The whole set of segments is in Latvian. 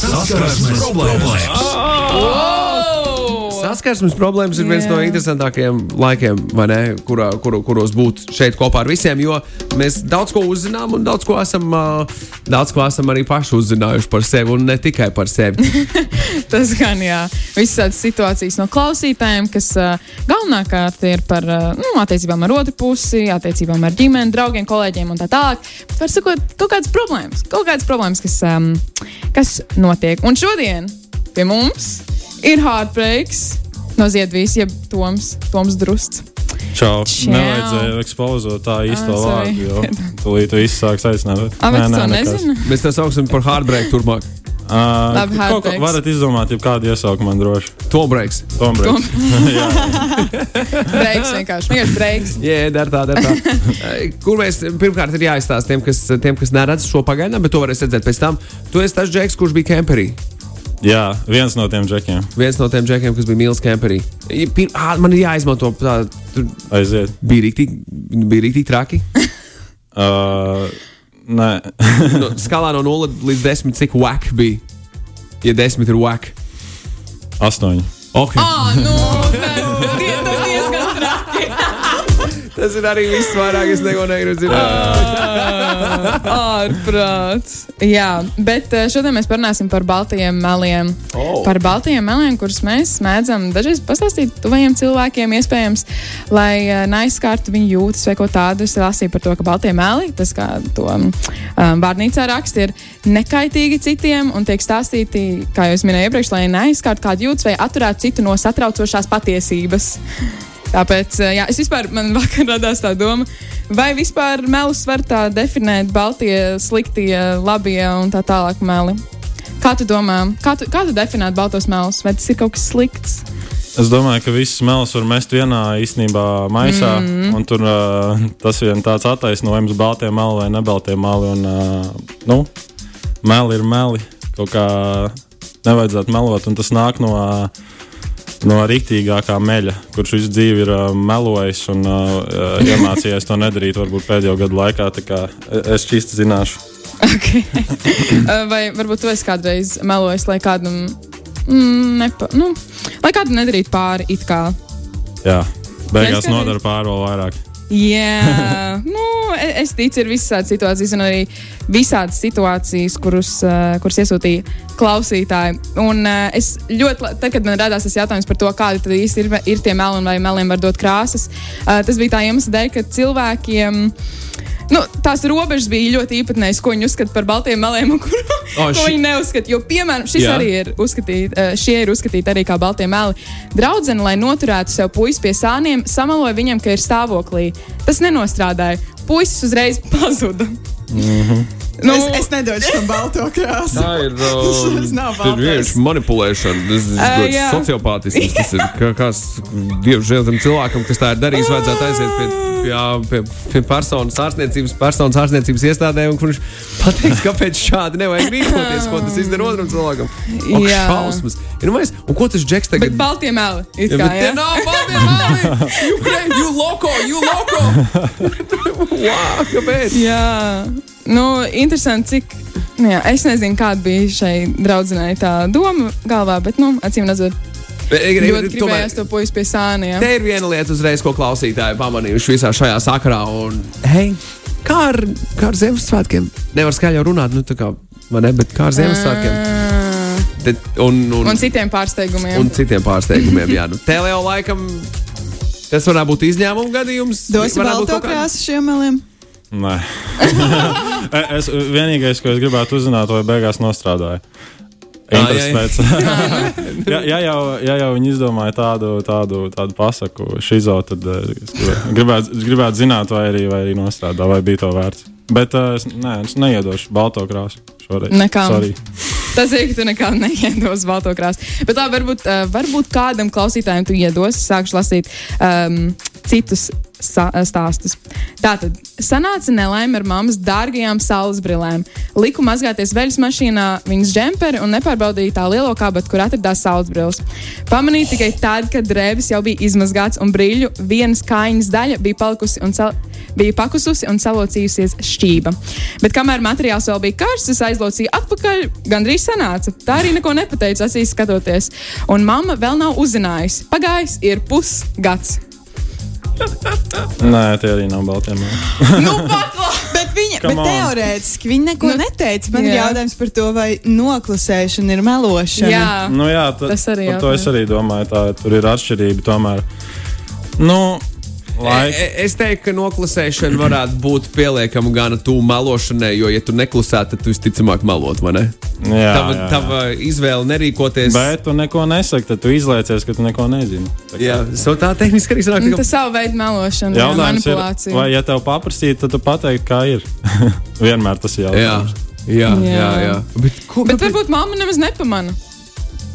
Saskarsmes problēmas! Saskarsmes problēmas ir viens no interesantākajiem laikiem, vai ne, kurā, kur, kuros būt šeit kopā ar visiem, jo mēs daudz ko uzzinām un daudz ko esam, daudz ko esam arī paši uzzinājuši par sevi un ne tikai par sevi. Tas gan jā, visas tādas situācijas no klausītājiem, kas galvenokārt ir par nu, attiecībām ar otru pusi, attiecībām ar ģimeni, draugiem, kolēģiem un tā tālāk. Var sakot, kaut kādas problēmas, kaut kādas problēmas, kas, um, kas notiek. Un šodien pie mums ir Heartbreaks no Ziedvijas, jeb Toms, Toms Drusts. Čau. Čau. Nevajadzēja ekspozot tā īsto Ah, vārdu, jo tūlīt viss sāks aicināt. Ah, to nekas. nezini? Mēs tā sauksim par hardbreak turpmāk. Uh, Labi, kaut ko varat izdomāt, ja kādu iesaukumu man droši. Tombreiks. Tombrēks. Jā, Breiks vienkārši, vienkārši breiks. Jā, dar tā, dar tā. Kur mēs pirmkārt ir jāizstāsta tiem, kas, tiem, kas neredz šo pagaidām, bet to varēs redzēt pēc tam. Tu esi tas džeks, kurš bija kemperī. Jā, viens no tiem džekiem. Viens no tiem džekiem, kas bija mīlestības kemperī. Ā, Man ir jāizmanto tā, tur Aiziet. bija rīktīgi, bija rīktīgi traki. Uh, nē, No, skalā no 0 līdz 10, cik whack bija. Ja 10 ir whack. astoņi. Okay. Ah, nu, Tas ir arī viss vairāk, es neko negribu zināt. Ārprāts. Jā, bet eh, šodien mēs parunāsim par baltajiem meliem. Oh. Par baltajiem meliem, kurus mēs mēdzam dažreiz pastāstīt tuvajiem cilvēkiem, iespējams, lai eh, neaizskārtu viņu jūtas vai ko tādu. Es lasīju par to, ka baltie meli, tas kā to um, vārnīcā raksta, ir nekaitīgi citiem un tiek stāstīti, kā jau es minēju iepriekš, lai neaizskārtu kādu jūtas vai atturētu citu no satraucošās patiesības. Tāpēc eh, jā, es vispār, man vakar radās tā doma, vai vispār melus var tā definēt, baltie, sliktie, labie un tā tālāk meli. Kā tu domā, kā tu, kā tu definētu baltos melus? Vai tas ir kaut kas slikts? Es domāju, ka visas melas var mest vienā īstenībā maisā. Mm. -hmm. Un tur uh, tas ir tāds attaisnojums, baltie meli vai nebaltie meli. Un, uh, nu, meli ir meli. Kaut kā nevajadzētu melot, un tas nāk no. Uh, No rīktīgākā meļa, kurš visu dzīvi ir uh, melojis un uh, iemācījies to nedarīt, varbūt pēdējo gadu laikā. Es šķīsti zināšu. Okay. Vai varbūt tu esi kādreiz melojis, lai kādam, mm, nepa, nu, lai kādam nedarītu pāri it kā. Jā, beigās nodara pāri vēl vairāk. Jā, nu, e- es ticu, ir visādas situācijas, un arī visādas situācijas, kurus, uh, kuras iesūtīja klausītāji. Un uh, es ļoti, tad, kad man radās tas jautājums par to, kādi tad īsti ir, ir tie meli un vai meliem var dot krāsas, uh, tas bija tā iemesla dēļ, ka cilvēkiem. Nu, tās robežas bija ļoti īpatnējas, ko viņi uzskata par baltiem meliem, un kur, O, oh, ko viņi neuzskata. Jo, piemēram, šis Jā. Arī ir uzskatīt, eh, šie ir uzskatīti arī kā baltie meli. Draudzene, lai noturētu sev puisi pie sāniem, samaloja viņam, ka ir stāvoklī. Tas nenostrādāja. Puisis uzreiz pazuda. Nu, es, es nedodu tam balto krāsu. Tā ir ir baltais. vienkārši manipulēšana. Tas ir uh, jā. sociopātisms. Tas ir kā, kāds dievžēl tam cilvēkam, kas tā ir darījis, vajadzētu aiziet pie, pie, pie, pie personas ārstniecības, personas ārstniecības iestādē, un kurš pateiks, kāpēc šādi nevajag rīkoties, ko tas izdara otram cilvēkam. Ok, Jā. šausmas. Ir, nu, mēs, un ko tas džeks Bet tagad? baltie meli. it Ja, kā, bet tie jā. nav balti meli! You, you loko, you loko! wow, kāpēc? Jā, nu, interesanti, cik. Nu, jā, es nezinu, kāda bija šai draudzenei tā doma galvā, bet, nu, acīm redzot, ļoti gribējās to puisi pie sāniem. Te ir viena lieta, uzreiz, ko klausītāji pamanījuši visā šajā sakarā. Un, hei, kā ar, kā ar Ziemassvētkiem? Nevar skaļi jau runāt, nu, tā kā, vai ne, bet kā ar Ziemassvētkiem? Te, un, un, Un citiem pārsteigumiem. un citiem pārsteigumiem, jā. Nu, Teleo laikam tas varētu būt izņēmuma gadījums. Dosi Varētu būt balto kaut kā- krāsu šiem meliem. Nē, E, es, vienīgais, ko es gribētu uzzināt, vai beigās Interesi pēc. ja, ja, jau, ja jau viņi izdomāja tādu, tādu, tādu pasaku, šizo, tad eh, es gribētu, es gribētu zināt, vai arī, vai arī nostrādā, vai bija to vērts. Bet uh, es, nē, es neiedošu balto krāsu šoreiz. Nekām. Sorry. Tas ir, ka tu nekā neiedos balto krāsu. Bet labi, varbūt, varbūt kādam klausītājam tu iedos, sākšu lasīt um, citus stāstus. Tātad sanāca nelaime ar mammas dārgajām saules brillēm. Liku mazgāties veļas mašīnā viņas džemperi un nepārbaudīju tā lielo kabatu, kur atradās saules brilles. Pamanīju tikai tad, kad drēbes jau bija izmazgāts un brīļu vienas kājas daļa bija palikusi un sal bija pakususi un salocījusies šķība. Bet kamēr materiāls vēl bija karsts, es aizlocīju atpakaļ, gandrīz sanāca. Tā arī neko nepateica, acīs skatoties. Un mamma vēl nav uzzinājusi. Pagājis ir pusgads. Nē, tie arī nav balti. nu! Bet viņa bet teorētiski viņa neko Nu, neteica. Man ir jā. jautājums par to, vai noklusēšana ir melošana. Jā, Nu, jā, ta, Tas arī par to es arī domāju. Tā, tur ir atšķirība tomēr. Nu, laika. E- Es teiktu, ka noklusēšana varētu būt pieliekama gan tuvu melošanai, jo, ja tu neklusētu, tad tu visticamāk melot, vai ne? Jā, tava, jā, jā. tava izvēle nerīkoties. Bet tu neko nesaki, tad tu izlaicies, ka tu neko nezini. Tā kā- Jā, so tā tehniski arī sanāk. Nu, ka- tas savu veidu melošana, jā, Jautājums ir, manipulācija. vai ja tev paprasītu, tad tu pateiktu, kā ir. Vienmēr tas ir Jā, jautājums. jā, jā. Jā. jā. Bet, ko, Bet kāpēc- varbūt mamma nemaz nepamana.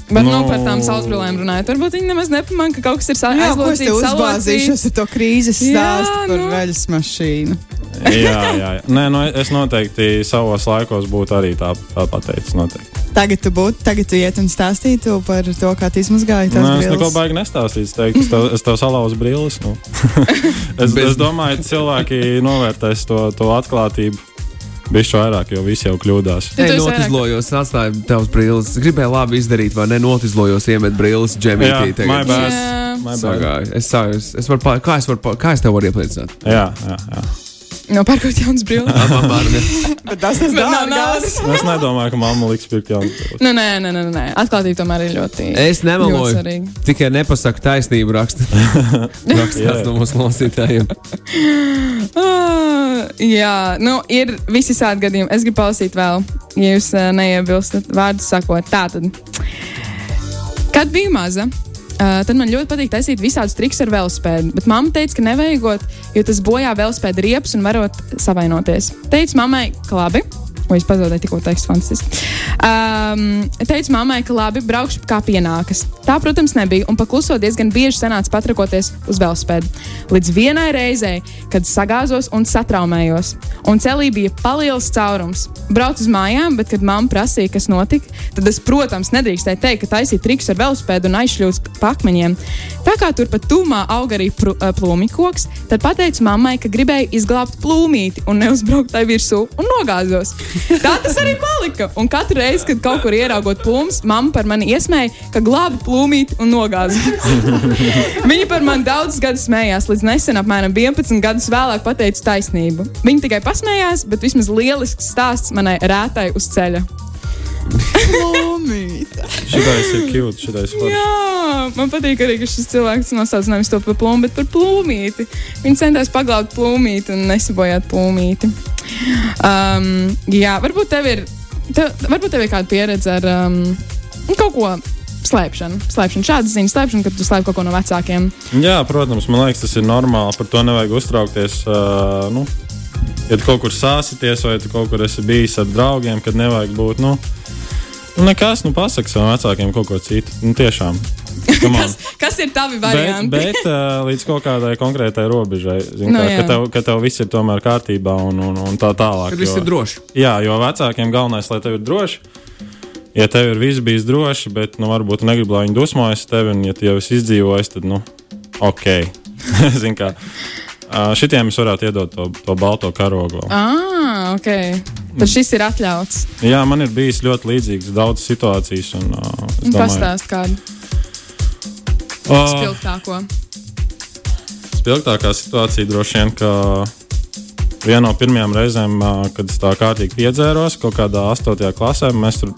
Bet nu, Nu. par tām saulesbrillēm runājot, varbūt viņa nemaz nepamana, ka kaut kas ir Jā, ko es te uzbāzīšos salocīts. ar to krīzes Jā, stāstu par nu. veļas mašīnu? jā, jā. jā. Nē, nu, es noteikti savos laikos būtu arī tā, tā pateicis. Noteikti. Tagad tu būtu, tagad tu iet un stāstītu par to, kā tu izmazgāji tās Nē, es neko baigi nestāstīju. Es teiktu, es tev, es tev salauzu brilles. Nu. es, es domāju, cilvēki novērtēs to, to atklātību. Bišķi vairāk, jo visi jau kļūdās. Esi vairāk- notizlojos, atstāju tavas brilles. Es gribēju labi izdarīt, vai ne? Notizlojos, iemet brilles, Jā, džemītī. Jā. My bad. Sagāju. Es, es, es varu, kā, es varu, kā es tev varu iepliecināt? Jā, jā, jā. Nopērkot jaunas brilles. Bet tas nav dārgās. naudas. Es nedomāju, ka mamma liks pirkt jaunu brilles. Nu, nē, nē, nē, nē. Atklātība tomēr ir ļoti. Es ļoti nemeloju. svarīga. Tikai nepasaku taisnību rakstu. Rakstās no mūsu klausītājiem. Ah, jā, nu, ir visi tādi gadījumi. Es gribu palasīt vēl, ja jūs uh, neiebilstat vārdu sakot. Tātad, kad biju maza. Uh, tad man ļoti patīk taisīt visādus trikus ar velospēdu, bet mamma teica, ka nevajagot, jo tas bojā velospēda riepas un varot savainoties. Teicu mammai, ka labi. Vai es pazaudēju tikko tekstu fantastiski. Um, teicu mammai, ka labi, braukšu kā pienākas. Tā, protams, nebija, un pakluso diezgan bieži sanāca patrakoties uz velospēdu. Līdz vienai reizei, kad sagāzos un satraumējos, un celī bija paliels caurums. Braucu uz mājām, bet, kad mamma prasīja, kas notika, tad es, protams, nedrīkstēju teikt, ka taisīju trikus ar velospēdu un aizšļūstu pa akmeņiem. Tā kā tur pat tūmā aug arī pru- ā, plūmikoks, tad pateicu mammai, ka gribēju izglābt plūmīti un neuzbraukt tai virsū un nogāzos. Tā tas arī palika. Un katru reizi, kad kaut kur ieraugot plūmus, mamma par mani iesmēja, ka glābi plūmīti un nogāzās. Viņa par mani daudzus gadus smējās, līdz nesen, apmēram 11 gadus vēlāk, pateica taisnību. Viņa tikai pasmējās, bet vismaz lielisks stāsts manai rētai uz ceļa. Plūmīte. Šitais ir cute, šitais ir forši. Jā, man patīk arī, ka šis cilvēks nosauc nevis to par plūmu, bet par plūmīti. Viņš centās paglābt plūmīti un nesabojāt plūmīti. Um, jā, varbūt tev ir, tev, varbūt tev ir kāda pieredze ar um, kaut ko slēpšanu. Slēpšanu, šādas ziņas slēpšanu, kad tu slēp kaut ko no vecākiem. Jā, protams, man liekas, tas ir normāli. Par to nevajag uztraukties. Uh, nu, ja tu kaut kur sāsities, vai tu kaut kur esi bijis ar draugiem, kad nevajag būt. Nu, nu nekas, nu pasaki saviem vecākiem kaut ko citu. Nu, tiešām. Kas, kas ir tavi Bet, varianti? bet uh, līdz kaut kādai konkrētai robežai, zin, Nu, kā, ka, tev, ka tev viss ir tomēr kārtībā un, un, un tā tālāk. Kad viss ir droši. Jā, jo vecākiem galvenais, lai tev ir droši. Ja tev ir viss bijis droši, bet nu, varbūt tu negribi, lai viņi dusmojas tevi, un ja tu jau esi izdzīvojis, tad nu, ok. Zini, kā šitiem es varētu iedot to, to balto karogu. Ah, ok. Tad šis ir atļauts. Jā, man ir bijis ļoti līdzīgs daudz situācijas. Un, uh, domāju, Pastāst kādu uh, spilgtāko. spilgtākā situācija droši vien, ka viena no pirmajām reizēm, ā, kad es tā kārtīgi piedzēros, kaut kādā 8. klasē, mēs tur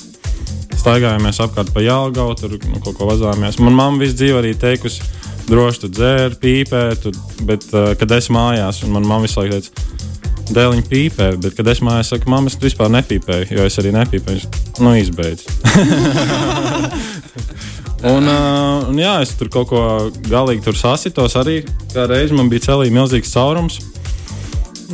staigājāmies apkārt pa Jālgaunu, tur nu, kaut ko vazājāmies. Man mamma visu dzīvi arī teikusi, droši tu dzēri, pīpē, tu, bet uh, kad es mājās, un man mamma visu laiku teica, dēliņa pīpē, bet kad es mājās saku, mamma, es vispār nepīpēju, jo es arī nepīpēju. Viņš, Nu, izbeidz. Un, uh, un jā, es tur kaut ko galīgi tur sasitos. Arī reiz man bija celī milzīgs caurums.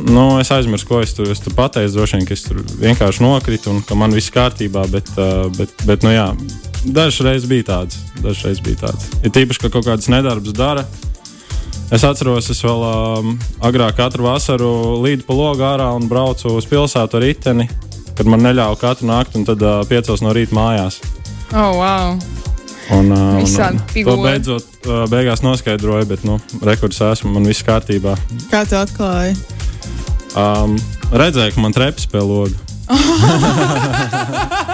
Nu, es aizmirsu, ko es tur, es tur pateicu. Droši vien, ka es tur vienkārši nokritu un ka man viss kārtībā. Bet, uh, bet, bet nu, jā, dažreiz bija tāds. Dažreiz bija tāds. Ir tīpaši, ka kaut kādas nedarbas dara. Es atceros, es vēl um, agrāk katru vasaru līdu pa logu ārā un braucu uz pilsētu ar riteni, kad man neļāva katru nakti, un tad uh, piecos no rīta mājās. Oh, wow. Un, uh, un, un to beidzot uh, beigās noskaidroju, bet nu, rekords esmu, man viss kārtībā. Kā tu atklāji? Um, redzēju, ka man trepas pie loga.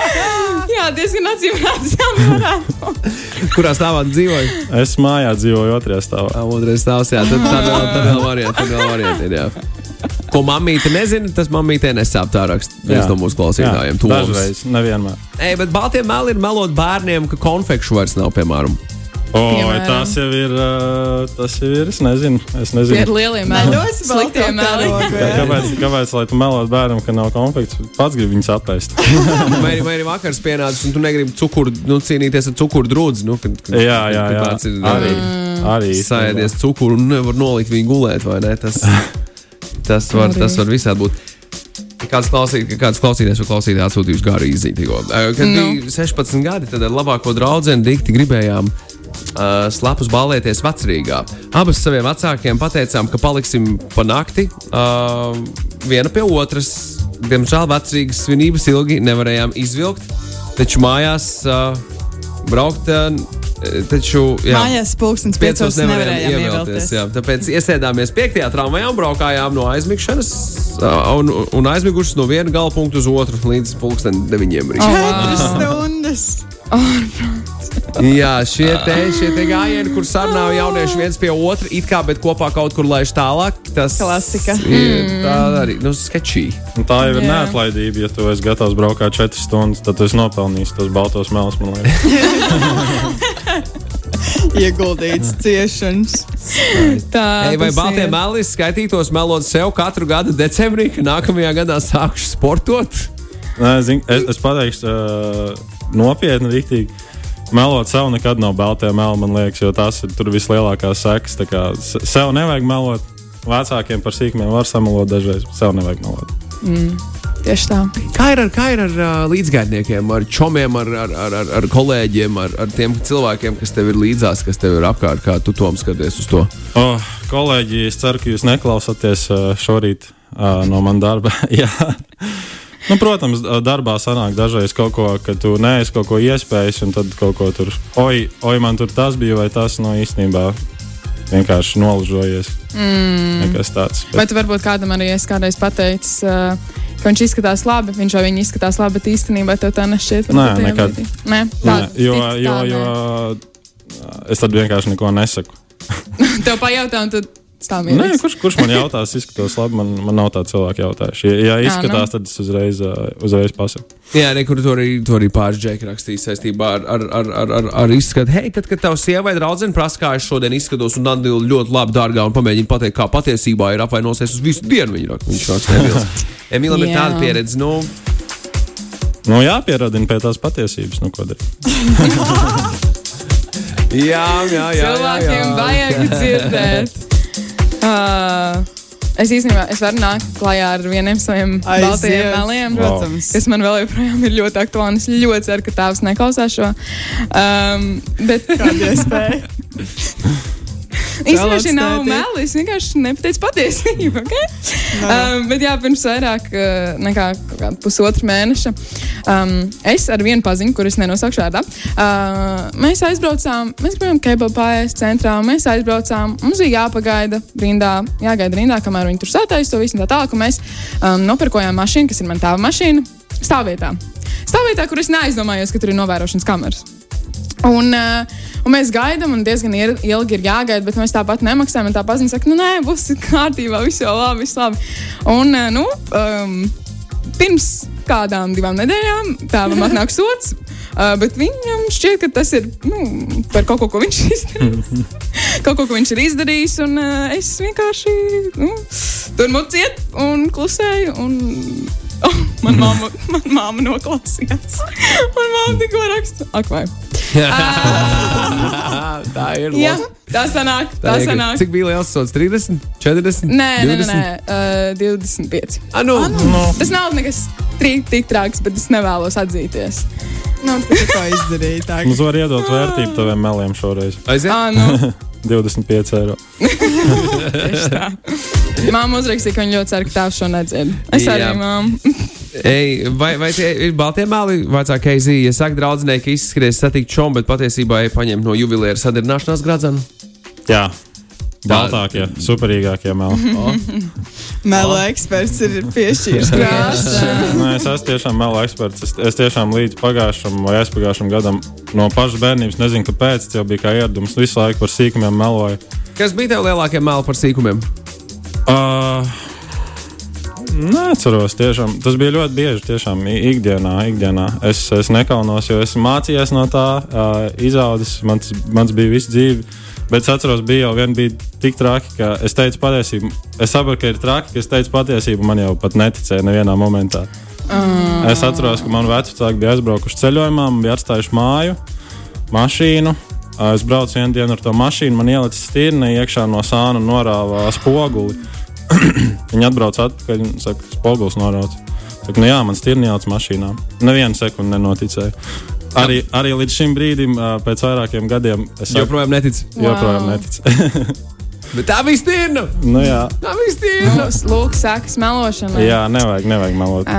Jā, diezgan acīm redzami. Kurā stāvā tu dzīvoji? Es mājā dzīvoju otrajā stāvā. Tā otrais stāvs, jā, tad tā vēl, tā vēl varianti, tad vēl varianti ir, jā. Ko mamīte nezina, tas mamītē nesāp tā raksta. Viens no mūsu klausītājiem. Toms. dažreiz, nevienmēr. Ej, bet baltie meli ir melot bērniem, ka konfekšu vairs nav, piemēram. O, tas jau ir. Tas jau ir. Es nezinu. Es Tie ir nezinu. lielie meli. Sliktie meli. Kā- Kāpēc, kāpēc lai tu melot bērnam, ka nav konfekts? Pats grib viņus apēst. Vai vai arī vakars pienācis un tu negribi cukuru, nu, cīnīties ar cukuru drūdzi. Nu, kad, kad, jā, jā, jā. kāds ir Arī. arī sēdies cukuru un nevar nolikt viņu gulēt, vai ne? Tas, tas, var, tas var visādi būt. Kāds, klausīt, kāds klausītājs vai klausītājs atsūtījuši garu. Eh, Kad Nu. bija 16 gadi, tad ar labāko draugu Dikti gribējām uh, slepus ballēties vecrīgā. Abas saviem vecākiem pateicām, ka paliksim pa nakti uh, viena pie otras. Diemžēl vecrīgas svinības ilgi nevarējām izvilkt, taču mājās uh, braukt. Uh, taču, jā, Mājās pulkstenis piecos nevarējām ievilkties. Jā, tāpēc iesēdāmies piektajā tramvajā un braukājām no aizmigšanas uh, un, un aizmigušas no viena gala punkta uz otru līdz pulkstenim deviņiem. rītā. Četras stundas. Jā, šie te, šie te gājieni, kur sarunā jaunieši viens pie otra, it kā, bet kopā kaut kur laiž tālāk. Tas Klasika. Ir, tā arī, nu, sketčī. Tā jau ir Jā. neatlaidība. Ja tu esi gatavs braukt 4 stundas, tad tu esi nopelnījis tos baltos melus. man liekas. Ieguldīts ciešanas. Tā. Ei, vai ir. mēlis skaitītos melot sev katru gadu decembrī, ka nākamajā gadā sākšu sportot? Nē, zin, es, es pateikšu, uh, nopietni, rīktīgi. Melot sev nekad nav baltajā melā, man liekas, jo tās ir tur vislielākās sekas. Tā kā se- Sev nevajag melot. Vecākiem par sīkumiem var samalot dažreiz, bet sev nevajag melot. Tieši tā. Kā ir ar, kā ir ar uh, līdzgaitniekiem, ar čomiem, ar, ar, ar, ar, ar kolēģiem, ar, ar tiem cilvēkiem, kas tev ir līdzās, kas tev ir apkārt, kā tu tom skaties uz to? Oh, kolēģi, es ceru, ka jūs neklausāties uh, šorīt uh, no manas darba. Nu, protams, darbā sanāk dažreiz kaut ko, ka tu neesi kaut ko iespējis, un tad kaut ko tur, oi, oi man tur tas bija, vai tas no īstenībā vienkārši nolažojies. Mm. Tāds. Vai tu varbūt kādam arī esi kādreiz pateicis, uh, ka viņš izskatās labi, viņš vai viņa izskatās labi, bet īstenībā tev tā nešķiet? Nē, nekad. Nē, Nē, tā, jo, tik tā, jo, nē. jo es tad vienkārši neko nesaku. Tev pajautā, un tu stāv Nē, mierīgs. kurš, kurš man jautās, izskatās labi, man, man nav tādu cilvēku jautājuši. Ja, ja izskatās, tad es uzreiz, uzreiz pasaku. Jā, ne, kur to arī, to arī pāris džeki rakstīs saistībā ar, ar, ar, ar, ar, ar izskatu. Hei, tad, kad tavs sieva vai draudzene prasa, kā es šodien izskatos, un Dandila ļoti labi dārgā un pamēģina pateikt, kā patiesībā ir apvainosies uz visu dienu, viņa raksta. Emīlam ir Jā. tāda pieredze, nu, Nu, jāpieradina pie tās patiesības, nu, ko darīt. jā, jā, jā. Cilvēkiem vajag dzirdēt. Uh, es īstenībā es varu nākt klajā ar vieniem saviem Aiziet, baltajiem meliem. Protams. Kas man vēl joprojām ir ļoti aktuāli. Es ļoti ceru, ka tēvs neklausās šo. Um, bet Kāda iespēja? īstenībā šī nav meli. Es vienkārši nepateicu patiesību. Okay? Um, bet jā, pirms vairāk uh, nekā pusotra mēneša um, es ar vienu paziņu, kuras nenosaukšu vārdā, uh, mēs aizbraucām, mēs gribējām kebabu pārējais centrā, mēs aizbraucām, mums bija jāpagaida rindā, jāgaida rindā, kamēr viņi tur sataisa to visu tā tālāk, un mēs um, nopirkojām mašīnu, kas ir man tēva mašīna, stāvvietā. Stāvvietā, kur es neaizdomājos, ka tur ir novērošanas kameras. Un, uh, un mēs gaidām, un diezgan ir- ilgi ir jāgaida, bet mēs tāpat nemaksājam. Tā paziņa saka, nu, nē, būs kārtībā, viss jau labi, viss labi. Un, uh, nu, um, pirms kādām divām nedēļām tēvam atnāk sots. Uh, bet viņam šķiet, ka tas ir nu, par kaut ko, ko viņš izdarījis. kaut ko, ko viņš ir izdarījis. Un uh, es vienkārši nu, tur muciet un klusēju. Un, oh, man māma, man māma noklausījās. Man māma tikko raksta. Ak, vai. tā ir Jā, tā sanāk. Tā ir- sanāk. Cik bija liels sots? 30, 40? Nē, nē, nē, 20? nē uh, 25. Ah, nu, Tas nav nekas tik traks, bet es nevēlos atzīties. Nu, tu tikko izdarīji tā. Mums var iedot vērtību taviem meliem šoreiz. Aiziet! Ah, nu, 25 eiro. tieši tā. Māma uzrakstīja, ka viņa ļoti cer, ka tēvs šo nedzird. Es arī Jā. māmu. Ej, vai, vai tie ir balti mēli? Vecākā Keizija, ja saka, draudzenei, ka izskries satikt čomu, bet patiesībā ir paņemt no jubileāra sadarināšanās gradzena. Jā, baltākie, superīgākie meli. Melo eksperts ir piešķīris krāsu. Nē, es esmu tiešām melu eksperts. Es, es tiešām līdz pagājušam vai aizpagājušam gadam no pašas bērnības nezinu, kāpēc. Tas jau bija kā ieradums. Visu laiku par sīkumiem meloju. Kas bija tev lielākie mēli par sīkumiem? Uh, Neatceros, tiešām. Tas bija ļoti bieži. Tiešām ikdienā, ikdienā. Es, es nekaunos, jo esmu mācījies no tā, uh, izaudzis. Mans, mans bija viss dzīve. Bet es atceros, bija jau vien bija tik traki, ka es teicu patiesību. Es saprotu, ka ir traki, ka es teicu patiesību. Man jau pat neticēja nevienā momentā. Ah. Es atceros, ka man vecāki bija aizbraukuši ceļojumā, bija atstājuši māju, mašīnu. Es braucu vienu dienu ar to mašīnu, man ielicis stirni iekšā no sāna un norāva spoguli. Viņi atbrauc atpakaļ un saka, spogulis norauts. Saka, nu jā, man stirni jauc mašīnā. Nevienu sekundi nenoticēju. Arī, arī līdz šim brīdim, pēc vairākiem gadiem, es saku, Joprojām netic. joprojām Wow. neticu. Bet tā bija stīna! nu, jā, Tā bija stīna! Nu, Lūk, sākas melošana. jā, nevajag, nevajag melot.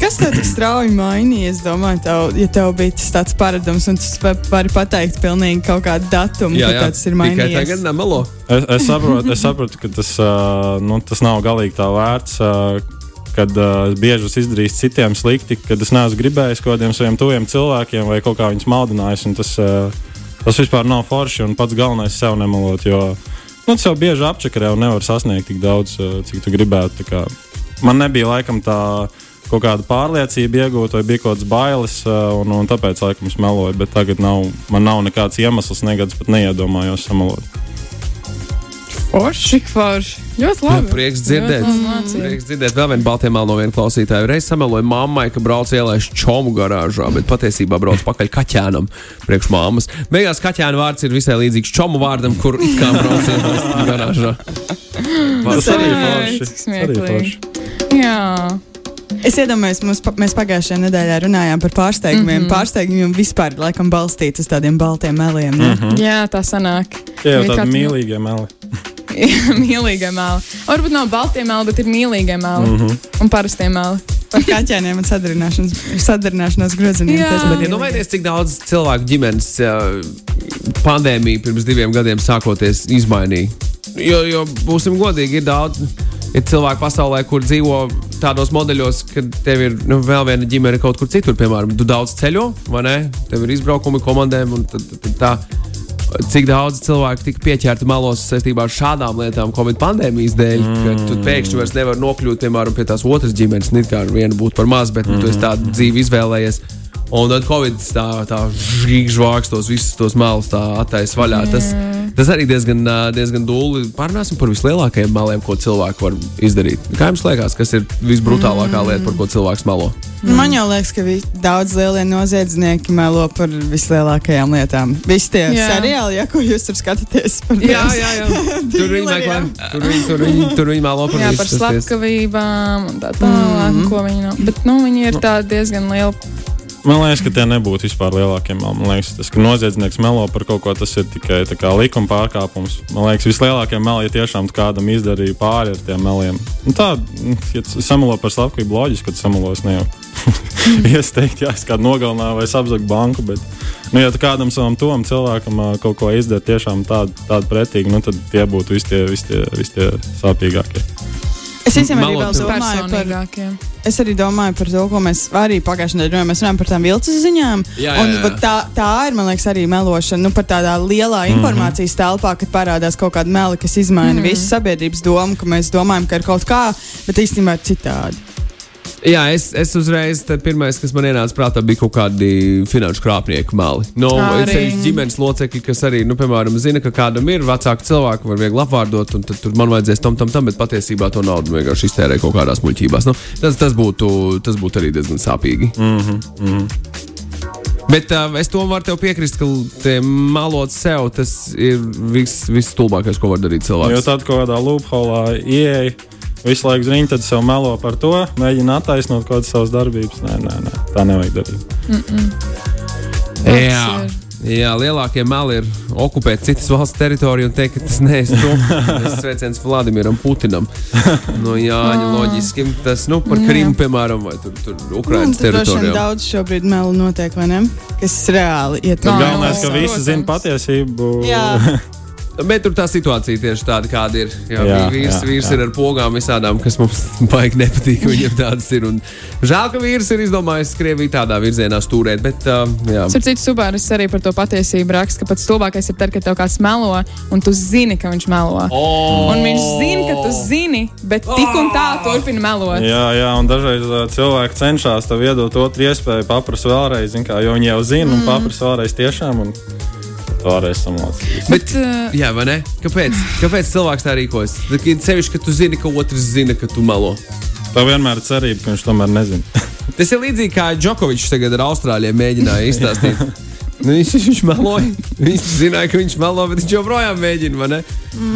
Kas tev tik strauji mainīja? Es domāju, tev, ja tev bija tas tāds paradums, un tu va- vari pateikt pilnīgi kaut kādu datumu, Jā, kad jā. tas ir Tikai mainījies. tagad nemelo. Es, es, saprotu, es saprotu, ka tas, uh, nu, tas nav galīgi tā vērts. Uh, kad uh, es bieži esmu izdarījis citiem slikti, kad es neesmu gribējis kaut kādiem saviem tuviem cilvēkiem vai kaut kā viņus maldinājis. un Tas, uh, tas vispār nav forši un pats galvenais sev nemalot. Jo nu, tas jau bieži apčakarē un nevar sasniegt tik daudz, uh, cik tu gribētu. Kā Man nebija laikam tā kaut kāda pārliecība iegūta, vai bija kaut kādas bailes, uh, un, un tāpēc laikam es meloju. Bet tagad nav, man nav nekāds iemesls, nekad pat neiedomājos samalot. Forši. Cik forši. Ļoti labi. Prieks dzirdēt. Ļoti. Prieks dzirdēt. Vēl viena balta mēlā no viena klausītāja. Reiz sameloja mammai, ka brauc ielaiž čomu garāžā, bet patiesībā brauc pakaļ kaķēnam priekš māmas. Beigās kaķēna vārds ir visai līdzīgs čomu vārdam, kur it kā brauc ielaiž garāžā. Tas arī ir forši. Jā. Es iedomājos, mums, mēs pagājušajā nedēļā runājām par pārsteigumiem. Mm -hmm. Pārsteigumi vispār laikam balstīti uz tādiem baltiem meliem. ne? Mhm. Jā, tā sanāk. Tie jau tādi mīlīgi meli. mīlīgie mēli. Varbūt nav baltie mēli, bet ir mīlīgie. Mhm. Mm -hmm. Un parastie mēli. Par kaķēniem un sadarināšanās. Tas Bet iedomājieties, cik daudz cilvēku ģimenes pandēmija pirms diviem gadiem sākoties izmainīja. Jo, jo būsim godīgi, ir daudz. Ir cilvēki pasaulē, kur dzīvo tādos modeļos, ka tev ir nu, vēl viena ģimene kaut kur citur. Piemēram, tu daudz ceļo, vai ne? Tev ir izbraukumi komandēm, un tad, tad, tad tā. Cik daudz cilvēku tika pieķerti malos saistībā ar šādām lietām, Covid pandēmijas dēļ, mm. ka tu pēkšņi vairs nevari nokļūt piemēram, pie tās otras ģimenes. Nē, kā viena būtu par maz, bet mm. tu esi tādu dzīvi izvēlējies. Un tad Covid tā, tā žvāks tos visus tos melus attaisno vaļā. Tas, tas arī diezgan, diezgan dūli. Parunāsim par vislielākajiem meliem, ko cilvēki var izdarīt. Kā jums liekas, kas ir visbrutālākā lieta, par ko cilvēks melo? Man jau liekas, ka daudz lielie noziedznieki melo par vislielākajām lietām. Visi tie Jā. seriāli, ja, ko jūs tur skatāties par Jā, jā, jā. Tur viņi meklē, tur viņi, tur viņi, tur viņi melo par Jā, par slepkavībām un tā tālāk, mm -hmm. ko viņi nav. Bet nu, viņi ir tādi diezgan lieli. Man liekas, ka tie nebūtu vispār lielākie meli. Man liekas, tas, ka noziedznieks melo par kaut ko, tas ir tikai kā likuma pārkāpums. Man liekas, vislielākie meli, ja tiešām kādam izdarīja pāri ar tiem meliem. Nu, tā, ja samelo par slepkavību, loģiski, ka samelos ne jau. Iesteikt, jā, es kādu nogalināju vai apzagu banku, bet, nu, ja kādam savam tuvam cilvēkam kaut ko izdara tiešām tādu, tādu pretīgu, nu, tad tie būtu visi tie, visi tie, visi tie sāpīgākie. Es visiem arī domāju par, es arī domāju par to, ko mēs arī pagājušajā nedēļā runājām. Mēs runājām par tām vilciņu ziņām. Jā, un jā, jā. vat Tā, tā ir, man liekas, arī melošana. Nu, par tādā lielā informācijas telpā, kad parādās kaut kāda meli, kas izmaina mm. visu sabiedrības domu, ka mēs domājam, ka ir kaut kā, bet īstenībā ir citādi. Jā, es, es uzreiz, pirmais, kas man ienāca prātā, bija kaut kādi finanšu krāpnieku meli. No, Arī. sevišķi ģimenes locekļi, kas arī, nu, piemēram, zina, ka kādam ir vecāki cilvēki, var viegli apvārdot, un tad tur man vajadzēs tam, tam, tam, bet patiesībā to naudu vienkārši iztērē kaut kādās muļķībās. Nu, tas, tas, būtu, tas būtu arī diezgan sāpīgi. Mm -hmm, mm -hmm. Bet uh, es to varu tev piekrist, ka malot sev, tas ir viss vis stulbākais, ko var darīt Jo cilvēks. tad kaut kādā loopholā ieeja, visu laiku zina, tad sev melo par to, mēģina attaisnot kaut kādas savas darbības. Nē, nē, nē tā nevajag darīt. Jā. Jā, lielākie meli ir okupēt citas valsts teritoriju un teikt, ka tas neesmu tu. Tas sveiciens Vladimiram Putinam. No Jāņa loģiski. Tas, nu, par. Krimu, piemēram, vai tur, tur Ukrainas tur teritorijā. daudz šobrīd melu notiek, vai ne? Kas reāli ietekmē. Nā, Galvenais, ka visi zina patiesību. Jā. Bet tur tā situācija tieši tāda, kāda ir. Jā, Jā, vīrs, jā, vīrs jā. ir ar pogām visādām, kas mums baigi nepatīk. Viņam tādas ir. Un žēl, ka vīrs ir izdomājis Krieviju tādā virzienā stūrēt. Bet, uh, jā. Starp citu, Subāris arī par to patiesību raksta, ka pats stulbākais ir tad, kad tev kāds melo, un tu zini, ka viņš melo. Oh! Un viņš zina, ka tu zini, bet tik un tā turpina melot. Jā, jā, un dažreiz uh, cilvēki cenšas tev iedot otru iespēju, paprasti vēlreiz, kā, jo viņi jau zina, mm. un paprasti vēlreiz tiešām. Un... Vēlreiz samocīs. Bet, uh, jā, vai ne? Kāpēc? Kāpēc cilvēks tā rīkojas? Sevišķi, ka tu zini, ka otrs zina, ka tu melo. Tev vienmēr ir cerība, ka viņš tomēr nezina. Tas ir līdzīgi kā Džokovičs tagad ar Austrāļiem mēģināja izstāstīt. Viņš, viņš meloja. Viņš zināja, ka viņš melo, bet viņš joprojām mēģina vai ne?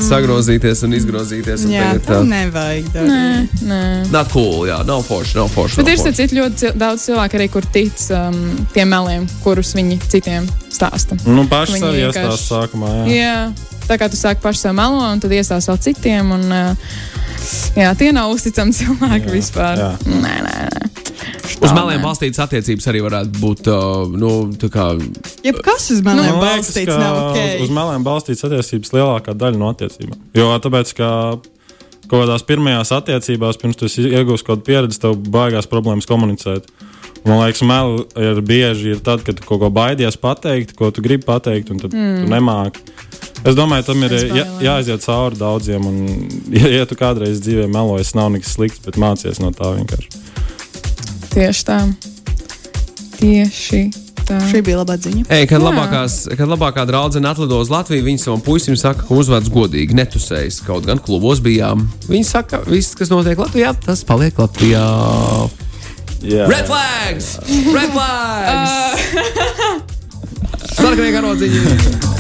sagrozīties un izgrozīties. Un Jā, tā tā nevajag. Nē, darīt. nē. Not cool, jā, nav forši, nav forši. Bet nav ir forši. citu ļoti daudz cilvēku, arī, kur tic um, tiem meliem, kurus viņi citiem stāsta. Nu, arī vienkārši- iestāsta sākumā. Jā. Jā, tā kā tu sāki paši sev melo, un tad iestāsti vēl citiem. Un, uh, jā, tie nav uzticami cilvēki Jā, vispār. jā. Nē, nē, nē. Uz meliem balstītas attiecības arī varētu būt. Uh, nu, kā, Jebkas uz maniem Man liekas, balstīts ka nav ok. uz, uz meliem balstīts attiecības lielākā daļa no attiecībām. Jo tāpēc, ka kaut kādās pirmajās attiecībās, pirms tu esi iegūsi kaut kādu pieredzi, tev baigās problēmas komunicēt. Un, Man liekas, meli ir bieži ir tad, kad tu kaut ko baidies pateikt, ko tu gribi pateikt, un tad mm. tu nemāki. Es domāju, tam ir Es jā, bailēs. jāaiziet cauri daudziem. Un, ja, ja tu kādreiz dzīvē melojies, nav nekas slikts, bet mācies no tā vienkārši. Tieši tā. Tieši tā. Šī bija laba ziņa. Ei, kad, Jā. labākās, kad labākā draudzene atlido uz Latviju, viņa savam puisim saka, ka uzvedas godīgi, netusējas. Kaut gan klubos bijām. Viņa saka, ka viss, kas notiek Latvijā, tas paliek Latvijā. Jā, Red flags! Red flags! Sarkanie karodziņi!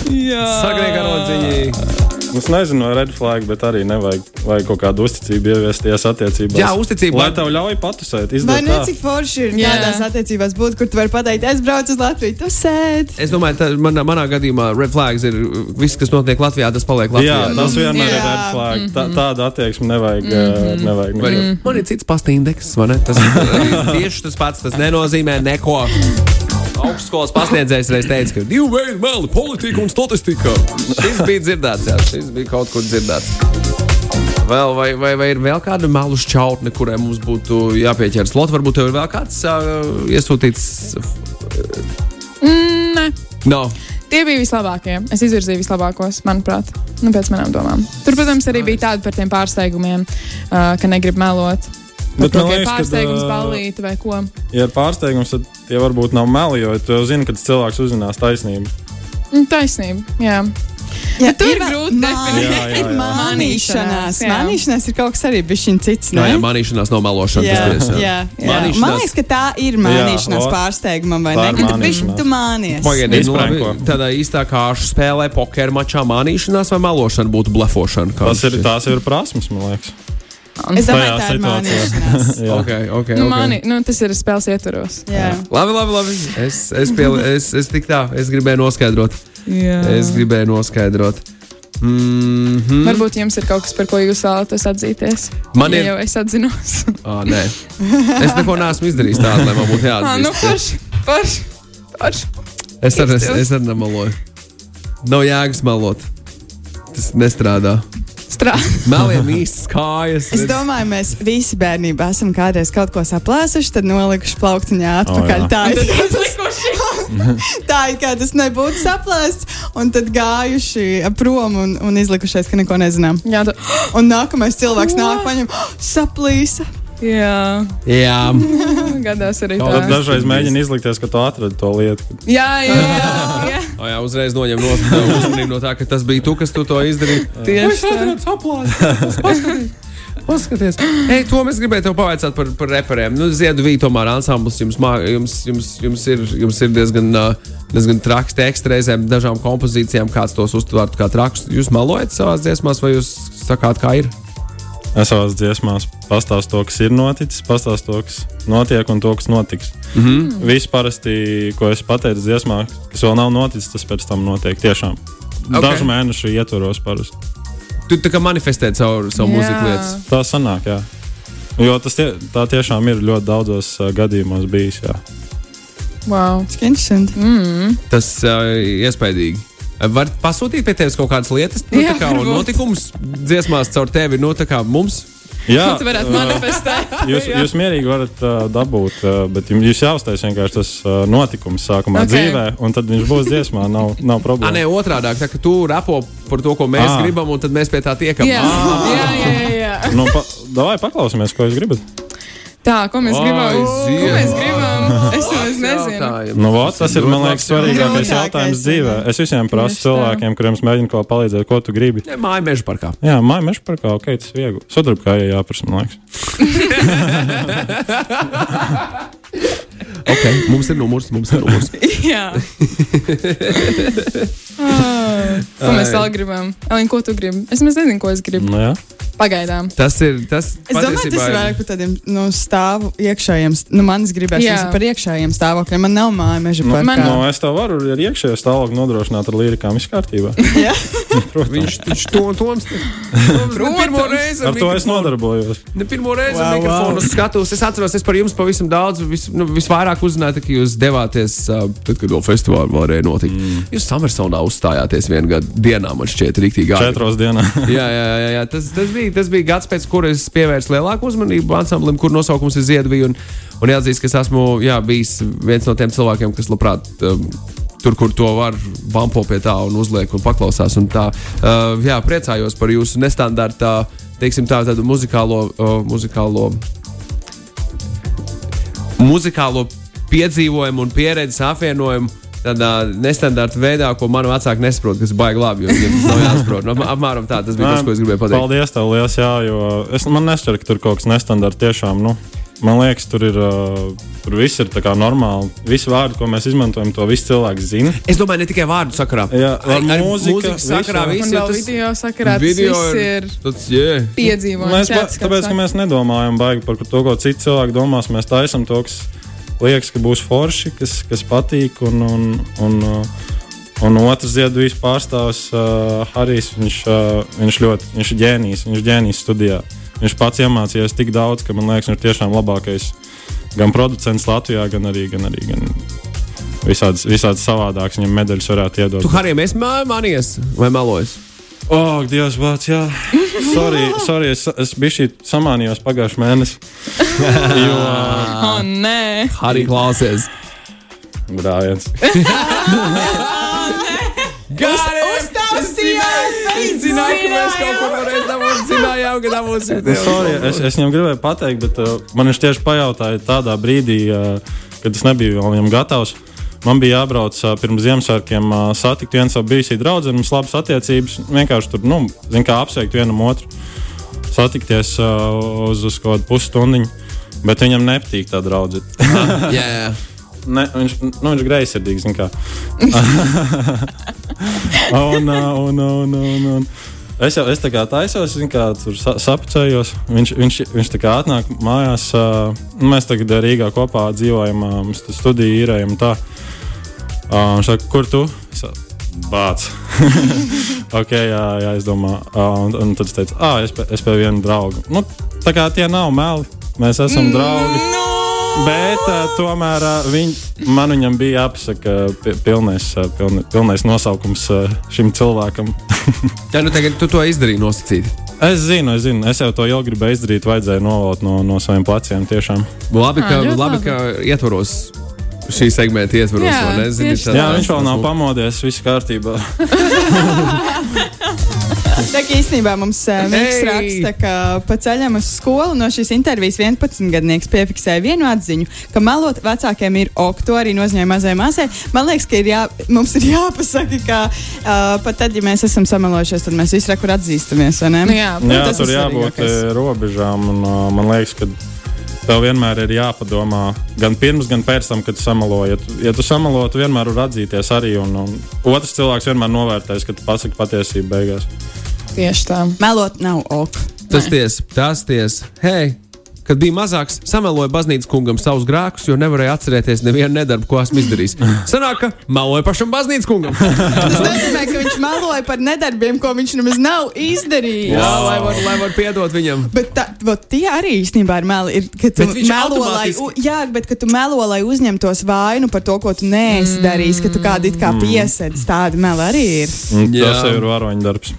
Sarkanie karodziņi! Es nezinu, vai red flag, bet arī nevajag vajag kaut kādu uzticību ieviesties attiecībās. Jā, uzticība. Lai tev ļauj patusēt, Vai izdot ne tā. cik forši ir Jā. tādās attiecībās būt, kur tu vari pateikt, es braucu uz Latviju, tu sēdi. Es domāju, ka manā, manā gadījumā red flags ir viss, kas notiek Latvijā, tas paliek Latvijā. Jā, tas vienmēr ir Jā. red flag. Tā, tāda attieksme nevajag. Mm nevajag Vai, nekad. Man ir cits pastindeks, vai ne? Tas ir arī tieši tas pats. Tas nenozīmē neko. Augstskolas pasniedzējs reiz teica, ka divi veidi meli - politika un statistika. Šis bija dzirdēts, jā, šis bija kaut kur dzirdēts. Vēl, vai, vai, vai ir vēl kāda melu šķautne, kurai mums būtu jāpieķeras? Lot, varbūt tev ir vēl kāds uh, iesūtīts. Mm, nē. No. Tie bija vislabākie. Es izvirzīju vislabākos, manuprāt, nu, pēc manām domām. Tur, protams, arī bija tādi par tiem pārsteigumiem, uh, ka negrib melot. Bet man liekas, ka, pārsteigums, ā, ballīti vai ko. Ja ir pārsteigums, tad tie varbūt nav meli, jo tu jau zini, ka cilvēks uzzinās taisnību. Mm, Taisnība, jā. Jā, tur ir grūti. Jā, jā, Ir jā. mānīšanās. Jā. Mānīšanās ir kaut kas arī bijis cits. Ne? jā, manīšanās nav melošana. Jā, tas tiesa, jā, jā. Mānīšanās- Man liekas, ka tā ir mānīšanās o, pārsteigumam, vai ne? ir Ka tu mānīšanās. bišķi tu mānies. Pagaidiet, nu, tādā īstā kāršu spēlē, pokeru mačā mānīšanās vai melošana būtu blefošana? Kā Tas ir, tās ir prasmes, man liekas. Es domāju, tā ir mānīšanās. Jā. Okay, okay, Nu, okay. mani, nu, tas ir spēles ietvaros. Jā. Labi, labi, labi. Es, es, piel, es, es tik tā, es gribēju noskaidrot. Jā. Es gribēju noskaidrot. Mm -hmm. Varbūt jums ir kaut kas, par ko jūs vēlaties atzīties. Man ja ir- jau es atzinos. Ah, nē, es neko neesmu izdarījis tādu, lai man būtu Ah, nu, jāatzīst. forši, forši, forši. es arī es, izcils. es arī nemaloju. Nav jēgas melot. Tas nestrādā. Strādā. Meliem īstas kājas. Es domāju, mēs visi bērnībā esam kādreiz kaut ko saplēsuši, tad nolikuši plauktiņā atpakaļ. jā. tā, ir, tā ir kā tas nebūtu saplēsts, un tad gājuši prom un, un izlikušies, ka neko nezinām. Jā, tu... Un nākamais cilvēks nāk, paņem, oh, saplīsa. Jā. Jā, gadās arī Kaut Tad tā. dažreiz mēģina izlikties, ka tu atradi to lietu. Jā, jā, jā. jā. o, jā uzreiz noņem no uzmanību no tā, ka tas bija tu, kas tu to izdarīji. Tieši tā. Paskaties! Paskaties, Ei, to mēs gribējām te pavaicāt par, par reperiem. Nu, Ziedu Vītu, tomēr ansamblis jums, jums, jums, jums, ir, jums ir diezgan, diezgan traks teksts reizēm, dažām kompozīcijām, kāds tos uztvērtu kā traks. Jūs melojat savās dziesmās, vai jūs sakāt, kā ir? Es savās dziesmās pastāstu to, kas ir noticis, pastāstu to, kas notiek un to, kas notiks. Mm -hmm. Viss parasti, ko es pateicu dziesmā, kas vēl nav noticis, tas pēc tam notiek tiešām. Ok. Okay. Dažu mēnešu ietvaros parasti. Tu tā kā manifestē caur savu mūziku lietas. Tā sanāk, jā. Jo tas tie, tā tiešām ir ļoti daudzos uh, gadījumos bijis. Jā. Wow. Cik interesanti. Mm. Tas uh, iespaidīgi. Var pasūtīt pie tevis kaut kādas lietas, nu, Jā, kā un varbūt. notikumus dziesmās caur tevi, nu, kā mums. Jā, varētu uh, manifestēt. Jūs, jūs mierīgi varat uh, dabūt, uh, bet jums jūs jāuztais vienkārši tas uh, notikums sākumā Ok. okay. dzīvē, un tad viņš būs dziesmā. Nav, nav Ah, problēma. nē, otrādi, tā kā tu rapo par to, ko mēs Ā. gribam, un tad mēs pie tā tiekam. Jā, jā, jā, jā, jā. Nu, pa, davai paklausīsimies, ko jūs gribat. Tā, ko mēs gribam? Ko mēs gribam? Es nemaz nezinu. Nu, vot, tas ir, man liekas, svarīgākais jautājums jā. dzīvē. Es visiem prasu cilvēkiem, kuriem es mēģinu kaut ko palīdzēt, ko tu gribi. Ne, Māja meža parkā. Jā, māja meža parkā, ok, tas ir viegli. Sadarbkājai jāprasa, man liekas. Okay, mums ir numurs, mums ir numurs. Jā. Ah, Ko mēs vēl gribam? Elīna, ko tu gribi? Es nezinu, ko es gribu. Nu, jā. Pagaidām. Tas ir tas, Es domāju, tas ir vairāk par tādiem nu, stāvu iekšējiem, nu, manas gribēšanas ir par iekšējiem stāvokļiem. Man nav māja meža Nu, parkā. nu, es tev varu ar iekšējo stāvokli nodrošināt ar lirikām. Viss kārtībā. Jā. Viņš taču to toms. Pirmo reizi Ar to es nodarbojos. Ne pirmo reizi wow, mikrofonu wow. skatos. Es atceros, es par jums pavisam daudz, vis, nu, visvairāk uzzināju, ka jūs devāties, tad, kad vēl festivālā varēja notikt. Mm. Jūs Summersonā uzstājāties vienā gadu dienā, man šķiet, rīktīgi ātri. Četros dienās. Jā, jā, jā, jā. Tas, tas, bija, tas bija gads, pēc kura es pievērsu lielāku uzmanību ansamblim, kur nosaukums ir Ziedvija. Un, un jāatzīst, ka es esmu jā, bijis viens no tiem cilvēkiem, kas labprāt. Um, Tur, kur to var, vampo pie tā un uzliek un paklausās. Un tā, uh, jā, priecājos par jūsu nestandarta, teiksim, tā, tādu muzikālo, uh, muzikālo, muzikālo piedzīvojumu un pieredzes apvienojumu tādā nestandarta veidā, ko man vecāki nesaprot, kas baigi labi. Jo viņiem tas nav jāsaprot. Nu, ap- Apmēram tā, tas bija tas, ko es gribēju pateikt. Paldies, tev liels, jā, jo es, man nešķiet, ka tur kaut kas nestandarts tiešām. Nu, man liekas, tur ir. Tur viss ir tā kā normāli. Visi vārdi, ko mēs izmantojam, to visi cilvēki zina. Es domāju, ne tikai vārdu sakarā. Jā, ar ar mūzika, mūzikas sakarā visu. viss ir tas video sakarā tas video viss ir tāds, yeah. piedzīvojums. Mēs, tas kāds tāpēc, ka mēs nedomājam baigi par to, ko citi cilvēki domās. Mēs taisām to, kas liekas, ka būs forši, kas, kas patīk. Un, un, un, un otrs ziedojums pārstāvs uh, Harijs. Viņš, uh, viņš ļoti viņš ir ģēnijs, viņš ir ģēnijs studijā. Viņš pats iemācījās tik daudz, ka man liekas, viņš ir tiešām labākais gan producents Latvijā, gan arī, gan arī gan visāds, visāds savādāks. Viņam medaļas varētu iedot. Tu, Harijam, esi mānījies vai melojis? Oh, Dievs, vārds, jā. Sorry, sorry es, es biju šī samānījos pagājušajā mēnesī. jo O, nē, Harij klausies. brāļiens. Es zināju, ka mēs kaut ko varēsim dabūt. Zinājām, ka dabūsim. Nu, sorry, es, es viņam gribēju pateikt, bet uh, man viņš tieši pajautāja tādā brīdī, uh, kad es nebiju vēl viņam gatavs. Man bija jābrauc uh, pirms Ziemassvētkiem, uh, satikt vienu savu bijusi draugu, mums labas attiecības. Vienkārši tur, nu, zin, kā apsveikt vienam otru, satikties uh, uz, uz kaut kādu pusstundu. Bet viņam nepatīk tā draudzene. Jā, jā. Ne, viņš, nu, viņš ir greizsirdīgs. kā. un, un, un, un, un. Es jau es tā kā taisos, kā tur sa sapcējos. Viņš, viņš, viņš tā kā atnāk mājās. Mēs tagad Rīgā kopā dzīvojam, mēs tur studiju īrējam. Tā. Uh, viņš saka, kur tu? Es Bāc. ok, jā, jā, es domāju. Un, un tad es teicu, ah, es, pie, es pie viena drauga. Nu, tā kā tie nav meli. Mēs esam draugi. Bet uh, tomēr uh, viņ, man viņam bija jāpasaka pi- pilnais, uh, pilni, pilnais nosaukums uh, šim cilvēkam. Jā, nu tagad tu to izdarīji nosacīti. es zinu, es zinu, es jau to ilgi gribēju izdarīt, vajadzēja novēlot no, no saviem pleciem tiešām. Labi, ka, Ā, ļoti labi, ka ietvaros šī segmenta ietvaros. Jā? Zini, tā- Jā, viņš vēl nav pamodies, viss kārtībā. Tā kā īstenībā mums Mikls raksta, ka pa ceļam uz skolu no šīs intervijas 11 gadnieks piefiksēja vienu atziņu, ka melot vecākiem ir ok, to arī nozīmē mazai māsai. Man liekas, ka ir jā, mums ir jāpasaka, ka uh, pat tad, ja mēs esam samelojušies, tad mēs visi rekur atzīstamies, vai ne? Nu jā, Nu, Jā, tas tur jābūt robežām. Un, uh, man liekas, ka tev vienmēr ir jāpadomā gan pirms, gan pēc tam, kad tu samelo. Ja tu, ja tu samelo, tu vienmēr vari atzīties arī. Un, un otrs cilvēks vienmēr novērtēs, ka tu pasaki patiesību beigās. Tieši tā. Melot nav ok. Tas ties, tas ties. Hei! Kad bija mazāks, sameloja baznīcas kungam savus grēkus, jo nevarēja atcerēties nevienu nedarbu, ko esmu izdarījis. Sanāk, ka meloja pašam baznīcas kungam. Tas nozīmē, ka viņš meloja par nedarbiem, ko viņš nemaz nav izdarījis. Jā, lai var, lai var piedot viņam. Bet tā, vot tie arī īstenībā ir meli. Ir, ka tu Bet viņš melo, lai, automātiski- u, jā, bet ka tu melo, lai uzņemtos vainu par to, ko tu neesi darījis, ka tu kādu it kā piesedz. Tāda meli arī ir. Jā. Tas jau ir varoņdarbs.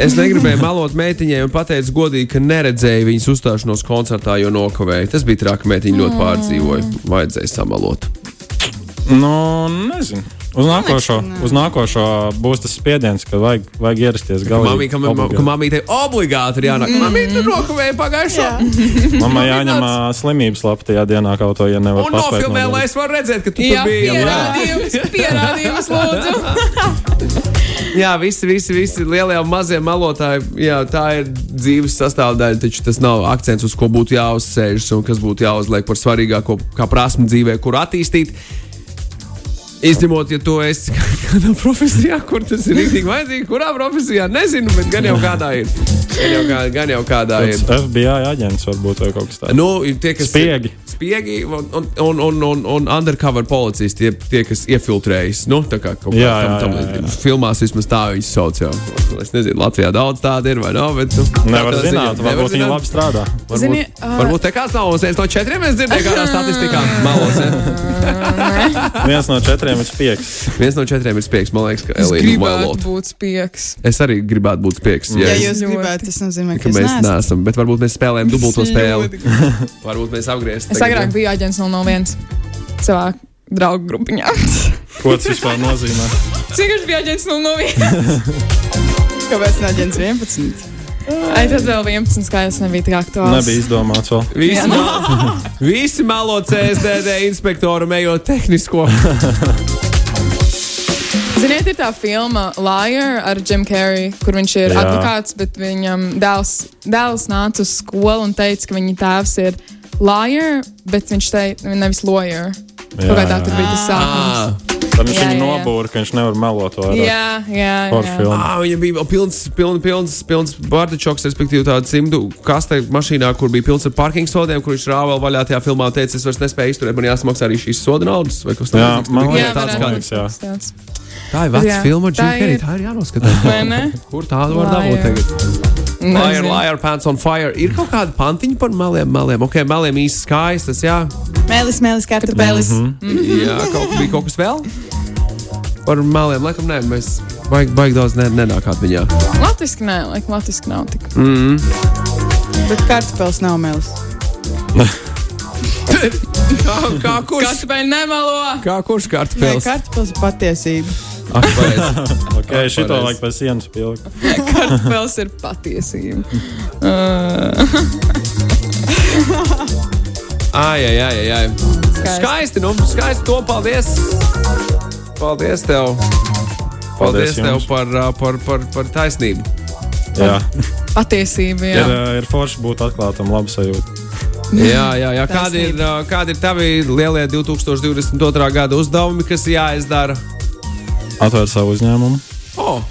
Es negribēju melot meitiņai un pateicu godīgi, ka neredzēju viņas uzstāšanos koncertā, jo nokavēju. Tas bija traki, meitiņa ļoti pārdzīvoja. Vajadzēja samalot. Nu, nezinu. Uz nākošo, uz nākošo būs tas spiediens, ka vajag, vajag ierasties galā. Mamī, ka, ka mamītei obligāti ir jānāk. Mamīte tur nokavēja pagājušo. Mammai jāņem ā, slimības lapa tajā dienā kaut ko, ja nevar Un paspēt. nofilmē, lai nodarīt. es varu redzēt, ka tu Jā, tur biji. pierādījums, pierādījums, lūdzu. Jā, visi, visi, visi lielie un mazie malotāji, jā, tā ir dzīves sastāvdaļa. Taču tas nav akcents, uz ko būtu jāuzsēžas un kas būtu jāuzliek par svarīgāko, kā prasmu dzīvē, kur attīstīt. Izņemot, ja tu esi kādā profesijā, kur tas ir rīktīgi vajadzīgi, kurā profesijā nezinu, bet gan jau kādā ir. Gan jau, kā, gan jau kādā ir. Tāds FBI aģents varbūt vai kaut kas tāds. Nu, ir tie, kas Spiegi. Spiegi un, un, un, un, un, un undercover policisti, tie, tie kas iefiltrējas. Nu, tā kā kaut Jā, kā tam, jā. Filmās vismaz tā viņas sauc. Jā. Es nezinu, Latvijā daudz tādu ir vai nav. Bet, nu, Nevar zināt, varbūt viņi labi strādā. Varbūt, Zini, ā- varbūt te kāds nav viens no četriem. Es dzirdēju, kādā statistikā malos. Ja? Viens no četriem ir spiegs. Viens no četriem ir spiegs. Man liekas, ka Elīna gribētu Malot. būt spiegs. Es arī gribētu būt spiegs. Ja Ja, jūs Ļoti. gribētu, tas nozīmē, ka ka mēs es neesmu. neesam, bet varbūt mēs spēlējam dubulto spēli. Varbūt mēs apgriezsim. Es agrāk biju aģents 001 savā draugu grupiņā. Ko tas vispār nozīmē? Cik viņš bija aģents 001? Kāpēc ne aģents 11? Ai, tad vēl 11 skaidrs nebija tik aktuāls. Nebija izdomāts vēl. Visi, mel, visi melo CSDD inspektoru ejot tehnisko. Ziniet, ir tā filma Liar ar Jim Carrey, kur viņš ir Jā. advokāts, bet viņam dēls, dēls nāca uz skolu un teica, ka viņa tēvs ir liar, bet viņš teica, nevis lawyer. Tā tur bija tas sākums. Tad viņš viņu nobūra, ka viņš nevar melot to vairāk. Jā, jā, Forša jā. Ah, viņam bija pilns, pilns, pilns, pilns bardačoks, respektīvi tāda simtu kaste mašīnā, kur bija pilns ar parking sodiem, kur viņš rāva vēl vaļā tajā filmā un teica, es vairs nespēju izturēt, man jāsamaksā arī šīs soda naudas vai kas tāds. man Jā, tāds kā- liekas, jā. tāds. Tā ir veca filma ar Jim tā ir. tā ir jānoskatās. Kur tādu var dabūt tagad? Liar, liar, pants on fire. Ir kaut kāda pantiņa par meliem, meliem. Ok, meliem īsti skaistas, jā. Mēlis, mēlis, kartupelis. Jā, kaut, bija kaut kas vēl? Par meliem, laikam, nē, mēs baigi, baigi daudz ne, nenākāt viņā. Latviski nē, laikam, latviski nav tik. Bet kartupelis nav mēlis. Kā, kā kurš? Kas vēl nemelo? Kā kurš Nē, kartupēlis? kartupelis ir patiesība. Okay, šito vajag pēc sienas pilkt. Kartupēlis ir patiesība. Uh, Ai, ai, ai, ai, ai. Skaisti. Skaisti, nu, skaisti to paldies. Paldies tev. Paldies, Paldies tev par, ā, par, par, par taisnību. Jā, patiesība, ir, jā. ā, ir forši būt atklātam, labi sajūta. Jā, jā, jā. Kādi ir, ā, kādi ir tavi lielie 2022. gada uzdevumi, kas jāizdara? Atvērt savu uzņēmumu, Oh,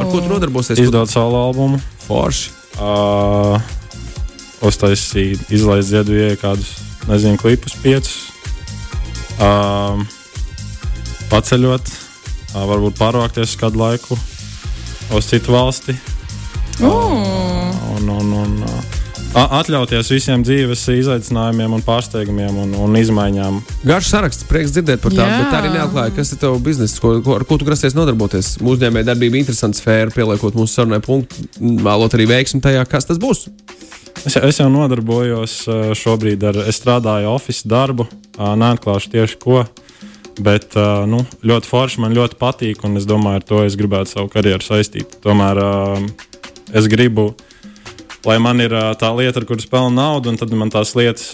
ar ko tu nodarbosies? izdot savu albumu, Forši. uh, uztaisīt, izlaist ziedojēju kādus, nezinu, klipus, piecus, uh, paceļot, uh, varbūt pārvākties uz kādu laiku uz citu valsti. Un, un, un, uh, a- atļauties visiem dzīves izaicinājumiem, un pārsteigumiem un, un izmaiņām. Garš saraksts, prieks dzirdēt par tādu, Jā. bet tā arī neatklāja, kas ir tavs bizness, ko, ko, ar ko tu grasies nodarboties. Uzņēmēja darbība interesanta sfēra, pieliekot mūsu sarunai punktu, vēlot arī veiksmi tajā, kas tas būs. Es, es jau nodarbojos šobrīd ar, es strādāju oficiālu darbu, neatklāšu tieši ko. Bet nu, ļoti forši man ļoti patīk, un es domāju, ar to es gribētu savu karjeru saistīt. Tomēr es gribu, lai man ir tā lieta, ar kuras pelnu naudu, un tad man tās lietas,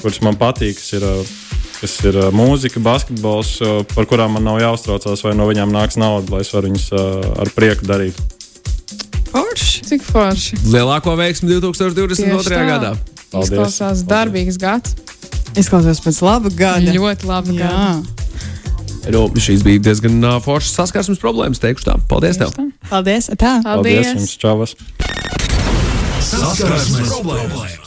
kuras man patīk, kas ir, kas ir mūzika, basketbols, par kurām man nav jāuztraucās, vai no viņiem nāks nauda, lai es varu viņus ar prieku darīt. Forši. Cik forši. Lielāko veiksmi 2022. Tieši tā. gadā. Paldies. Izklausās darbīgs gads. Izklausās pēc laba gada. Ļoti labi. Jā. Nu, šīs bija diezgan uh, foršas saskarsmes problēmas, teikšu tā. Paldies tev! Paldies. Tā. Paldies jums, Čavas! Saskarsmes problēmas!